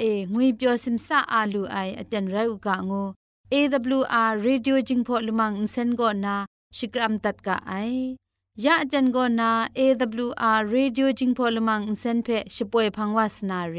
เองวยเปียวซิมซาอาลูไออาจารย์ไรอุกะงู AWR Radio จิงพอลมังอินเซนโกนาชิกรัมตัดกะไอยะอาจารย์โกนา AWR Radio จิงพอลมังอินเซนเพช่วยพังวาสนาเร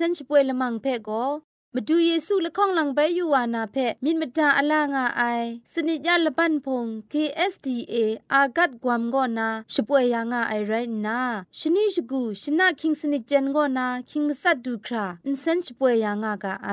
ซนช่วยละมังเพ่ก็มาดูเยซูละข้องหลังใบยูวานาเพ่มินมดาอลางาไอสนิจยาละปันพง KSDA อากัดกวมก็นาช่วยยางาไอไรนาชนิชกูชนะคิงสนิจเจนก็นาคิงมัสัดดูคราอินเซนช่วยยางากาไอ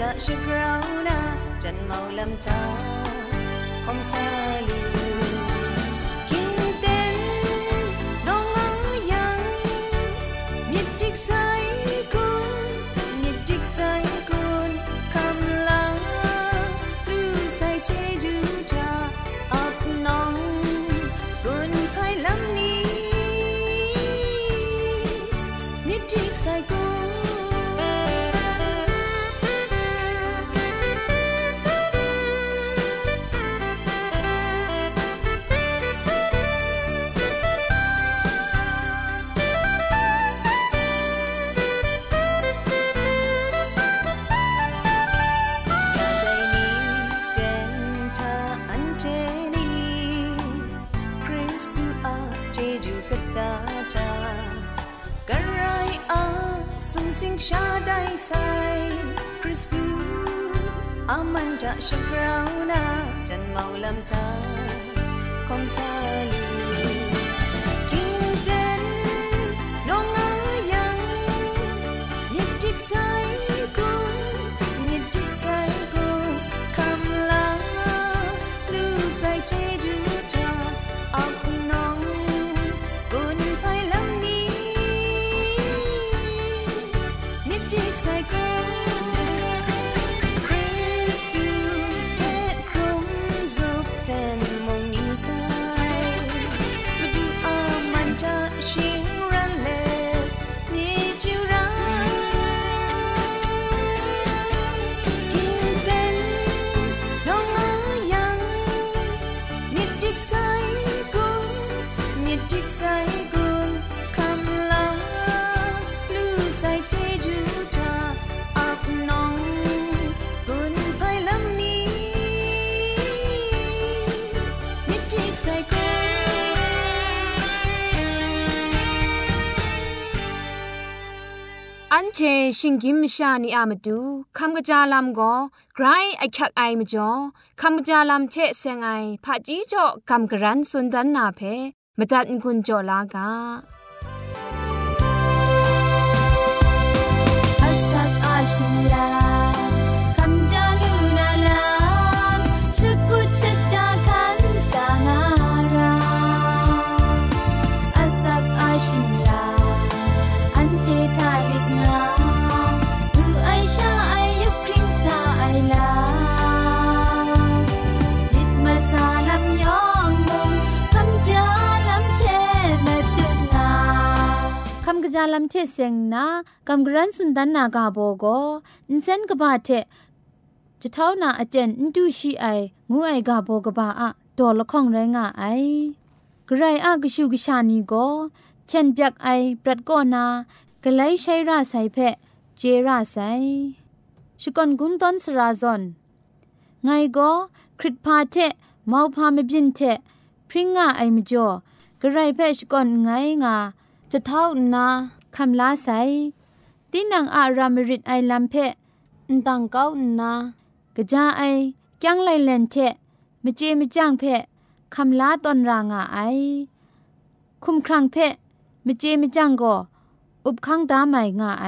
อามันดาชิกราว จันเมา ชชิงกิมชานีอามาดูคำกะจาลำก็ไกรไอคักไอมาจ่อคำกะจาลำเชเซงไอผาจีจ่อคำกระรันสุนดันนาเพมตัดกุญจ่อลากา จาลำเทเซงนะคำกรันสุนดันนากาโบโกอินเซนกบาเทจะเท่านาอาเจนอินดูชีไองูไอกาโบกบาอะดอละข้องแรงอะไอกระไรอะกชูกชานีโกเช่นเปียกไอปรัดก็นากะไลใช้ราใส่เพะเจราใส่ชกอนกุนตอนสราซอนไงก็คริตพาเทเมาพาไม่บินเทพริ้งงาไอมจ่อกระไรเพชกอนไงงา จะเท่านาคำลาใสตีนังอารามริดไอลัมเพะนตังเก้านากะจาไอจังไลเลนเทะมเจมจังเพะคำลาตอนรางาไอ คุมครังเพะมเจมจังก็อุบคังดาใหม่งาไอ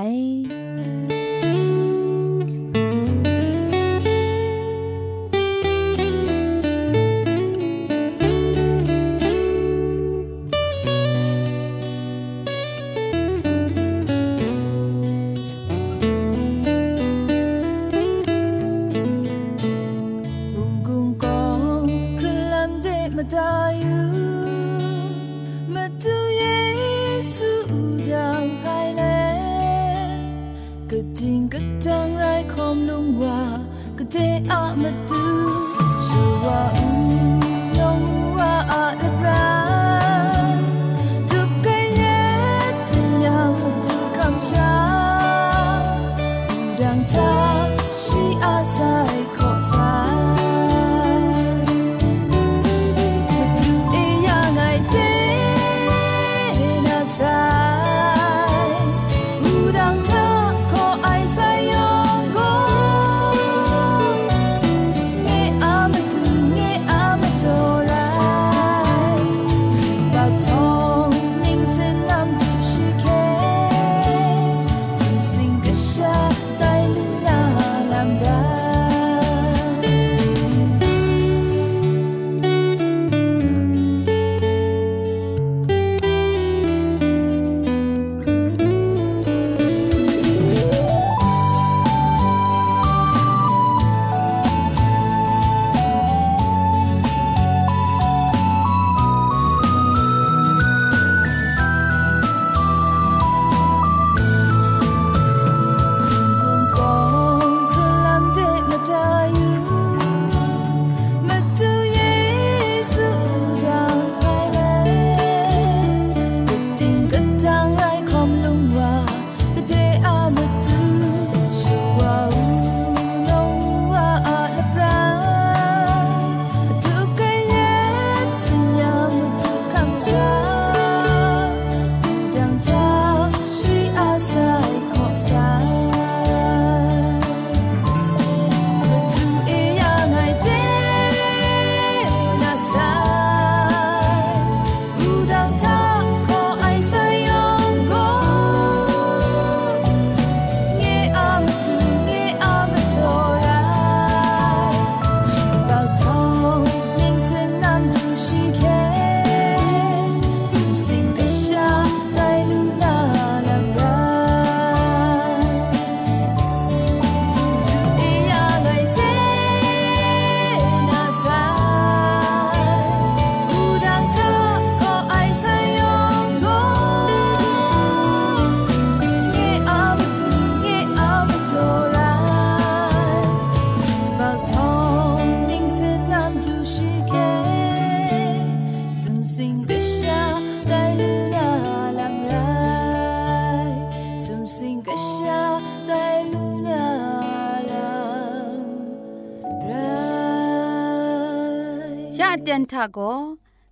ทาโก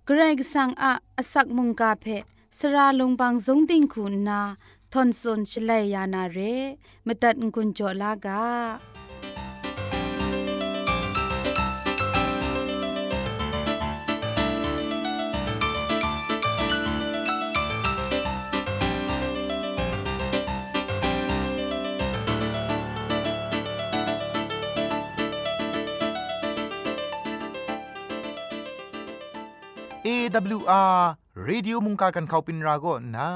เกรกสังอะอสักมุงกาเพสระลงบางสงติงคุณนาทอนซนชลัยยานาเรมตัดกุญจลากา AWR Radio มุงกากันเขาปินราโกนะ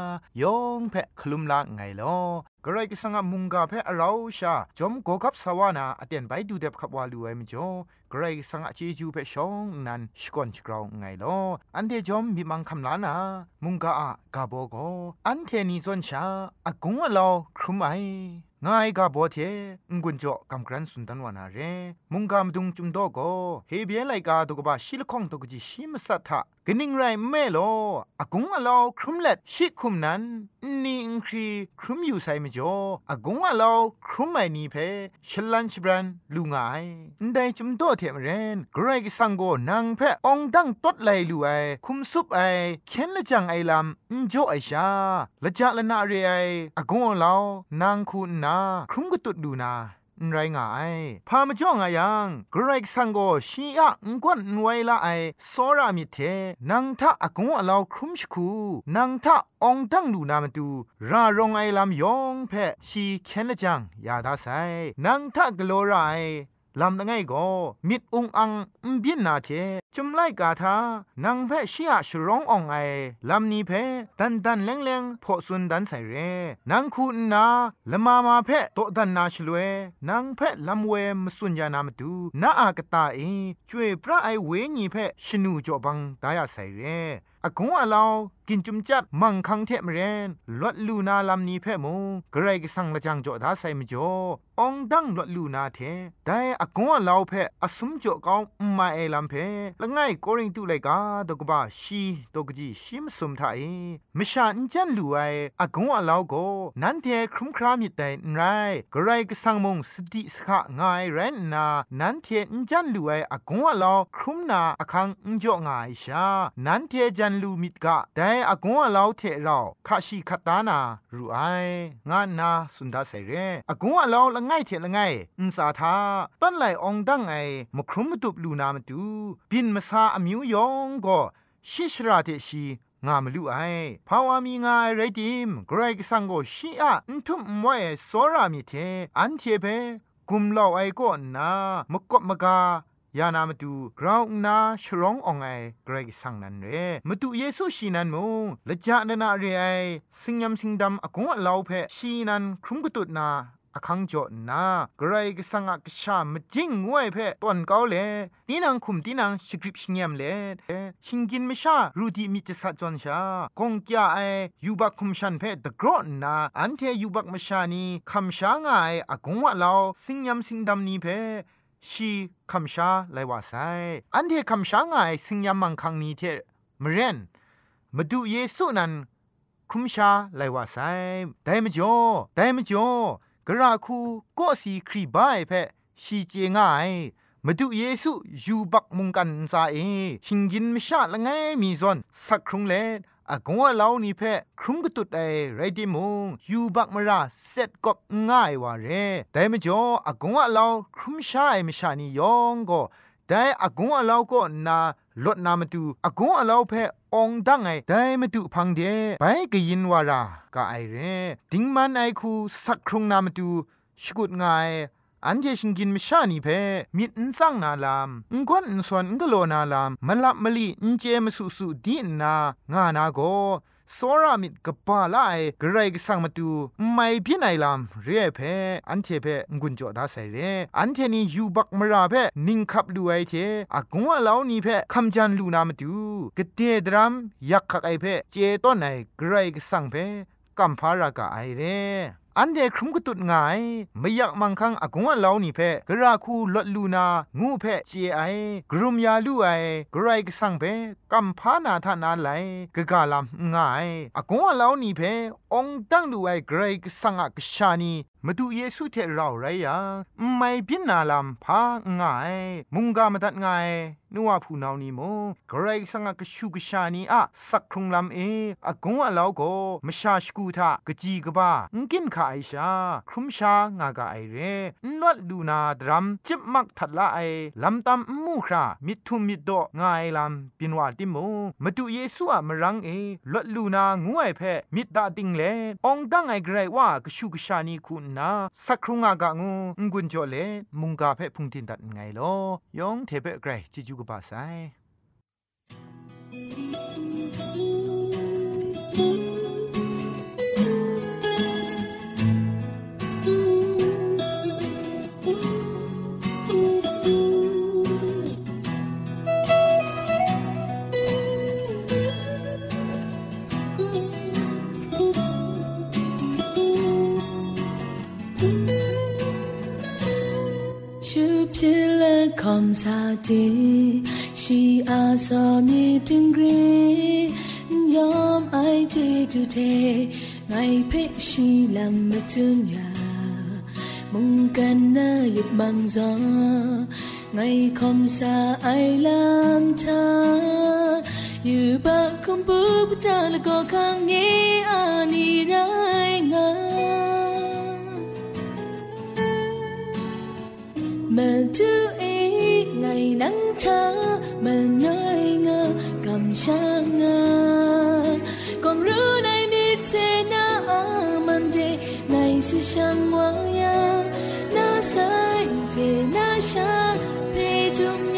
ยองเพะคลุมละไงลอกระไรก็สังมุงกาเพะเราชาจอมโกกับสวานาอเตียนไปดูเด็บขับวาลูไอมจ่อกระไรก็สังเจจูเพะชองนันสกอนชกราวไงลออันเดจอมมีมังคำลานามุงกาอะกาโบโกอันเทนีซอนชาอากงอะลอครุมไองายกาบอเทงกุนจ่อกำกรันสุนทันวานาเรมุงกามดุงจุมโตโกเฮเบียไลกาตกบะชิลข้องตกจิชิมสัทธะ กนิ่งไรแม่ลอากงอะลอครุมเล็ดชิคุมนั้นนี่อิงครีครุมอยู่ไซมจ่ออากงอะลอครุมไม่นีเพชลันชบรันลูงายได้จุมโตเทมเรนไกรกสังโกนางเพองดังตดไลลูไอคุมซุปไอเข็นละจังไอลำอินจ่อไอชาละจะละนาเรไออากงอะลอนางคุณนาครุมก็ตุดดูนา ไรงายพามาจ้องอายังกรกสังโกชีอะงกวนไวละไอสอรามิเทนังทะอากงอะลาวครุมชคูนังทะองตั้งดูนามตูรารองไอลำยองเพชีเคนจังยาดาไซนังทะกโลไร ลำละไงก็มิดองอังอุบินนาเทจุมไลกาทานางแพะชียชร้องอองไอลำนี้เพดันดันแรงแรงพอสุนดันใส่เรนางคุณนาละมามาเพโตดันนาชลเวนางแพะลำเวมสุญญานามดูนาอากตาเอช่วยพระไอเวญีเพชนูจอบังดายาใส่เรอากงอาลาว กินจุมจัดมังคังเทมเรนลวดลูนาลำนี้เพมงกระไรก็สังละจังจ่อดาใส่มจ่อองดังลวดลูนาเทแต่อากงอลาวเพอสมจ่อกาวมาเอลำเพละไงโกริงตุเลยกาตกบ้าชีตกจีชิมสมทาเอมชาอินจันลูไออากงอลาวโกนันเทครุมครามิดแต่ไรกระไรก็สังมงสติสขะงายเรนนานันเทอินจันลูไออากงอลาวครุมนาอคังอินจ่องายชานันเทจันลูมิดกะแต่อากงอาลาวเทเราคาชิคัตานารูไองานนาสุนดาใส่เรอากงอลาวละไงเทละไงอุนสาทาปั้นไหลองดังไอมครุมมตุบลูนามาดูบินมาซาอมิวยองก็ชิชราเทชีงามลุไอภาวามีงายไรดิมเกรกสังโกชีอะอุทุมมวยโซรามิเทอันเทเปกุมเหล่าไอก็นามกบมกา ยานามาดูกราวนาชร้ององไอเกรกสังนันเรมาดูเยซูชีนันมงละจานานาเรไอสิงยำสิงดำอกงเล่าเพชีนันครุมกุตุนาอคังโจนากรกสังกชามจิงงวยเพตอนเกาเลตีนังคุมตีนังสคริปชเงียมเลชิงกินมชารูดีมิจสัจอนชากงกยาไอยูบักคุมชันเพตะกรอนนาอันเทยูบักมชานีคำชางายอากงวะลาวสิงยำสิงดำนี้เพ ชีคำชาไลว่าไซอันเทคำชาง่ายสิงยำมังคังนี้เทมเรนมาดูเยซูนันคุมชาไลว่าไซแต่มจ่อแต่มจ่อกระคูก็สีครีบายเพชีเจง่ายมาดูเยซูอยู่บักมุงกันซาเอหิงยินมชาละไงมีซอนสักครุงเล อากงว่าเล่านี่เพครุมกตุดไอไรดิมงยูบักมราเซ็ตกบง่ายว่าเรแต่มจ่ออากงว่าเล่าครุมชาไอมชานียองก็แต่อากงว่าเล่าก็นาลดนามาดูอากงว่าเล่าเพองดังไงแต่มาดูพังเดไปก็ยินวารากะไอเร ดิงมันไอคูสักครุงนามาดูชกุดง่าย อันเจชิงกินมชานีเพมิดนซังนาลามงกวนนสวนงกโลนาลามมลับมลีนเจมสุสุดีนางานาโกสอรามิดกปาลายกระไรกสังมาตูไม่พี่ไหนลามเรียเพอันเทเพงุนจอดาใส่เรอันเทนี่ยูบักมราเพนิงคับดูไอเทอากงว่าเหล่านี้เพคำจันลูนามาตูกเตดรัมยักขักไอเพเจต้นไหนกระไรกสังเพกัมพารากะไอเร อันเดครุมกตุดง่ายไม่อยากมังคังอากงว่าเล่านี่เพกระคูลดลูนางูเพเจไอกรุมยาลูไอกรายกสังเพกัมพานาทานาไลกะกาลามง่ายอากงว่าเล่านี่เพองตั้งดูไอกรกสังกชานี มาดูเยซูเทเราไรยาไม่พินาลามพาง่าย มุงกามาตัดง่ายนัวผู้นานีโมเกรกสังกชูกชานีอะสักครุงลำเออากงว่าเล่าก็มชาชกูทากจีกบ้างกินขาไอชา ครุมชางากาไอเรนวดดูนาดรัมจิบมักทัดละไอลำตามมูครามิทุมมิดดง่ายลำปินวาติโมมาดูเยซูอะมรังเอลดลูนางวยเพมิดดาติงเลองดังไอเกรว่ากชูกชานีคุณนาสักครุงอากางูงุนจ่อเลมุงกาเพ่พุงตินดัดไงลอยองเทเปเกรจิจูกบาไซ khom sa ti, si a so mi ting gri, yom ai ti tu te, ngai pe si lam me thương ya mong can na yip mang gió ngày khom sa ai làm cha như ba không bước ta là có khang nghe ani rai. Thơ mà nơi ngơ cầm sang ngơ còn rứa này mi thế na man de này sẽ sang hoa ya na sai thế na xa để chung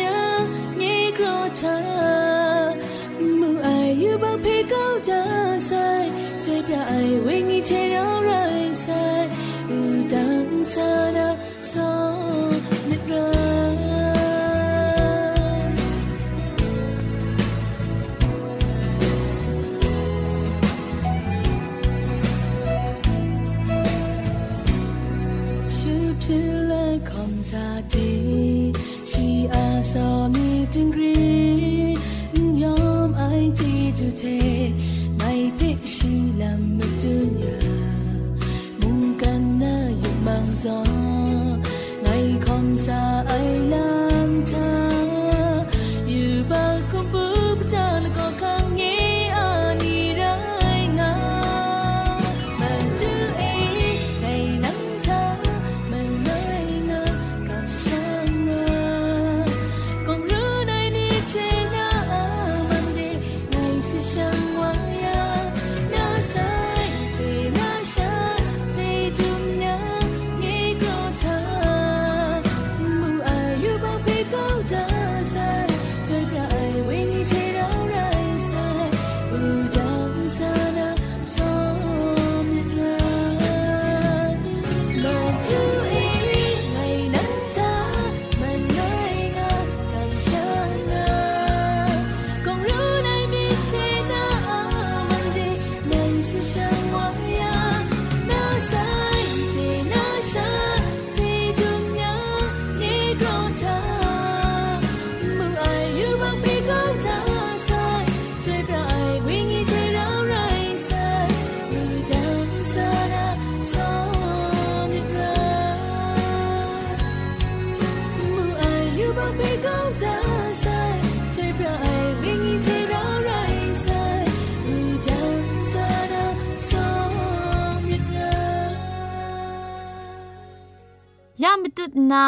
า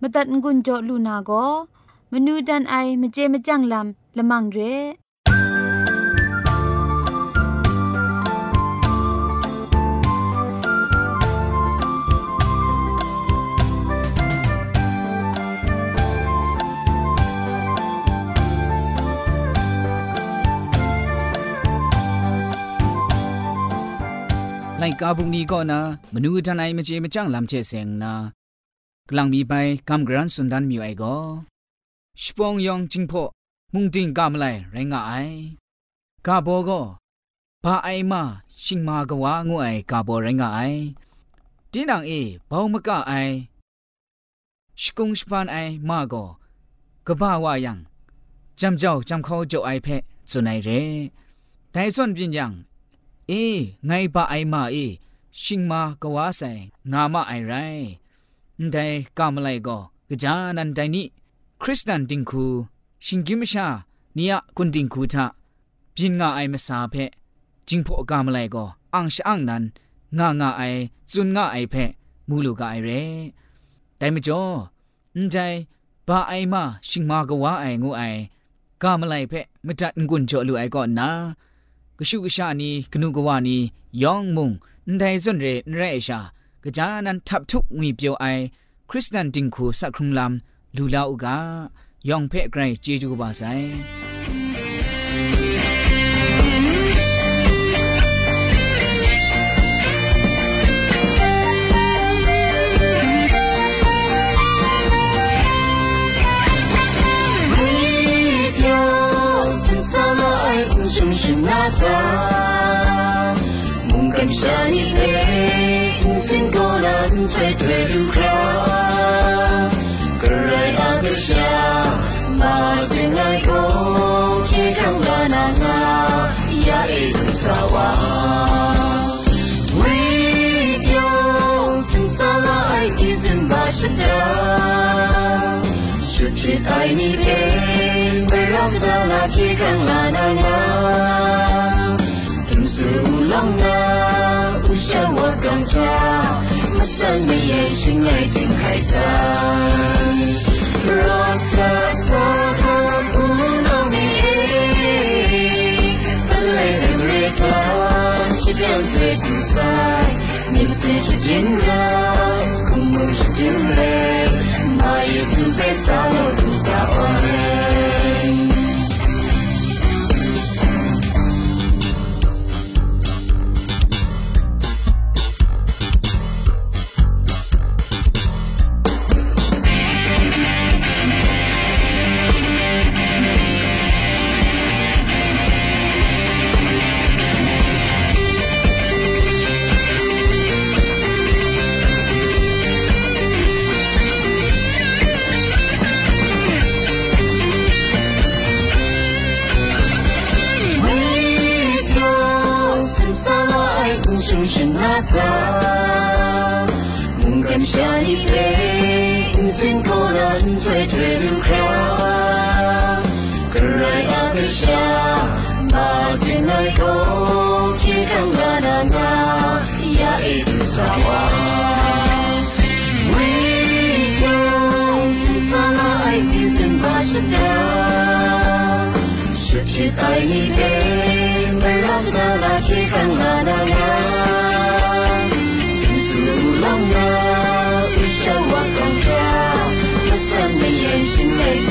มตัดงุนจอลูนาโกมนูดันไอมเจมจังลำละมังเรไลกาบุงนี้ก็นะมนูดันไอมเจมจังลำเชเซงนา กลังมีไปกำกรันสุนดันมีไอก็ชปองยองจิงพอมุงจิงกามไลไรงะไอกาโบก็บาไอมาชิงมากว่างูไอกาโบไรงะไอ တင်းနံအေဘောင်းမကအိုင်ရှကုံစပန်အိုင်မာကိုကဘာဝယံจำเจ้าจำเขาเจ้าไอเพะสุนัยเรแต่ส่วนปิญญังเอไงบะไอมาเ ได้กามไลก็กะจานันไดนี่คริสตันดิงคูชิงกิมชาเนี่ยกุนดิงคูท่าปินงาไอมะสาเพจิงพอกามไลก็อังชะอังนันงางาไอจุนงาไอเพะมูลูกาไอเร่แต่ดมจ่ออันไดบาไอมาชิงมากะวาไองูไอกามไลเพะไม่จัดกุนจ่อลูไอก็นะกะชุกะชานีกนูกะวานียองมุงไดจุนเรนเร่ชา กะจานันทับทุกงีเปียวไอคริสตันดิงคูสักครุงลำลูลาอุกายองเพ่ไกรเจจูบาไซ什么爱不就是那他？ 감사히 내 인생 거란 되돌아 그래 아그샤 마징할 고기 강간하나 야이 군사와 위병 승사와 알기즌 마셨다 슈킷 아이니 뱅 외롭다 나기 강간하나. 你眼睛爱情海散。若他他他不能你，本来很热情，是这样最不在，你是是真的，空梦是真的，那也是被洒落不到爱。他， 心孤单，醉醉的哭，可奈何的傻，把心来交，谁肯来拿？拿伊的笑啊，为情深伤了爱，为情伤了家，失去爱你的人，为了他来，谁肯来拿？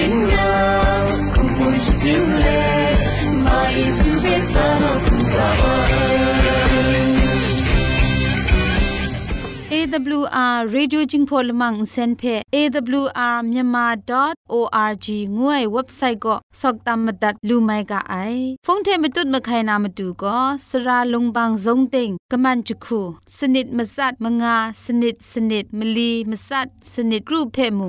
진가 공부를 주질래 마이 숲에 살아둔가 AWR Radio Jingpho Lamang Senphe awr.myanmar.org nguai website go soktam madat lumai ga ai phone the matut makai na matu go sra longbang jong ting kaman chukhu snit masat manga snit snit mili masat snit group phe mu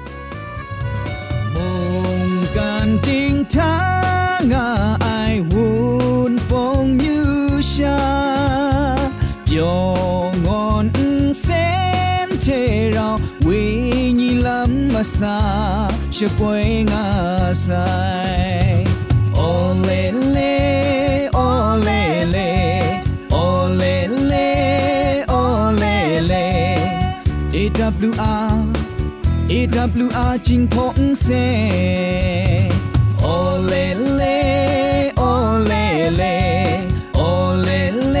งกันติงทางอ้ายวุนปองมิวชาเปียวงอนเซนเทรา为你สาช่วยงาใสโอเลเลโอเลเลโอเลเลโอเลเล AWR AWR จิงพงเซโอเลเลโอเลเลโอเลเล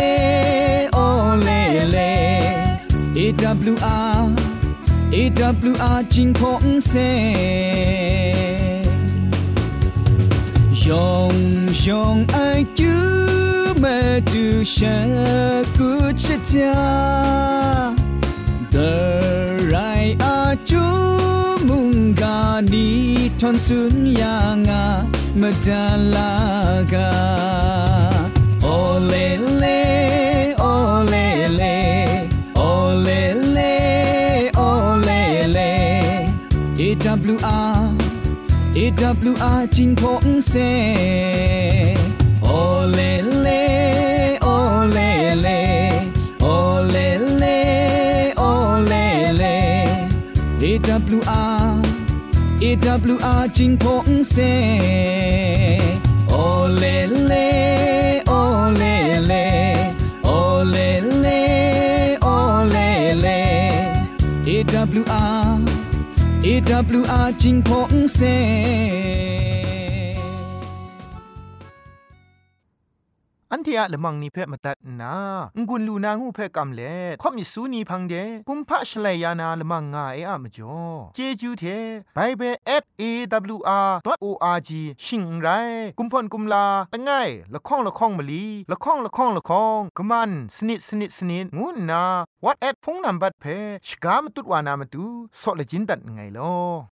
โอเลเล AWR AWR จิงพงเซยองยองไอจูมาดูชะกุชะจา The right are chu munga ni ton sun yanga madalaga ole le ole le ole le ole le AWR AWR จิงพงเซ ole AWR จิงพงเซ ole le ole le ole le ole le AWR AWR จิงพ ทียละมังนิเพ่มาตัดนางุนลูนางูเพ่กำเล่ข่อมิสูนีพังเดกุมพะชเลยานาละมังงาเออะมจ่อเจจูเทไบเบิล @awr.org ชิงไรกุมพ่นกุมลาละไงละข้องละข้องมะลีละข้องละข้องละข้องกะมันสนิดสนิดสนิดงูนา what at พงนัมบัดเพชกามตุดวานามตุซอเลจินดัดไงลอ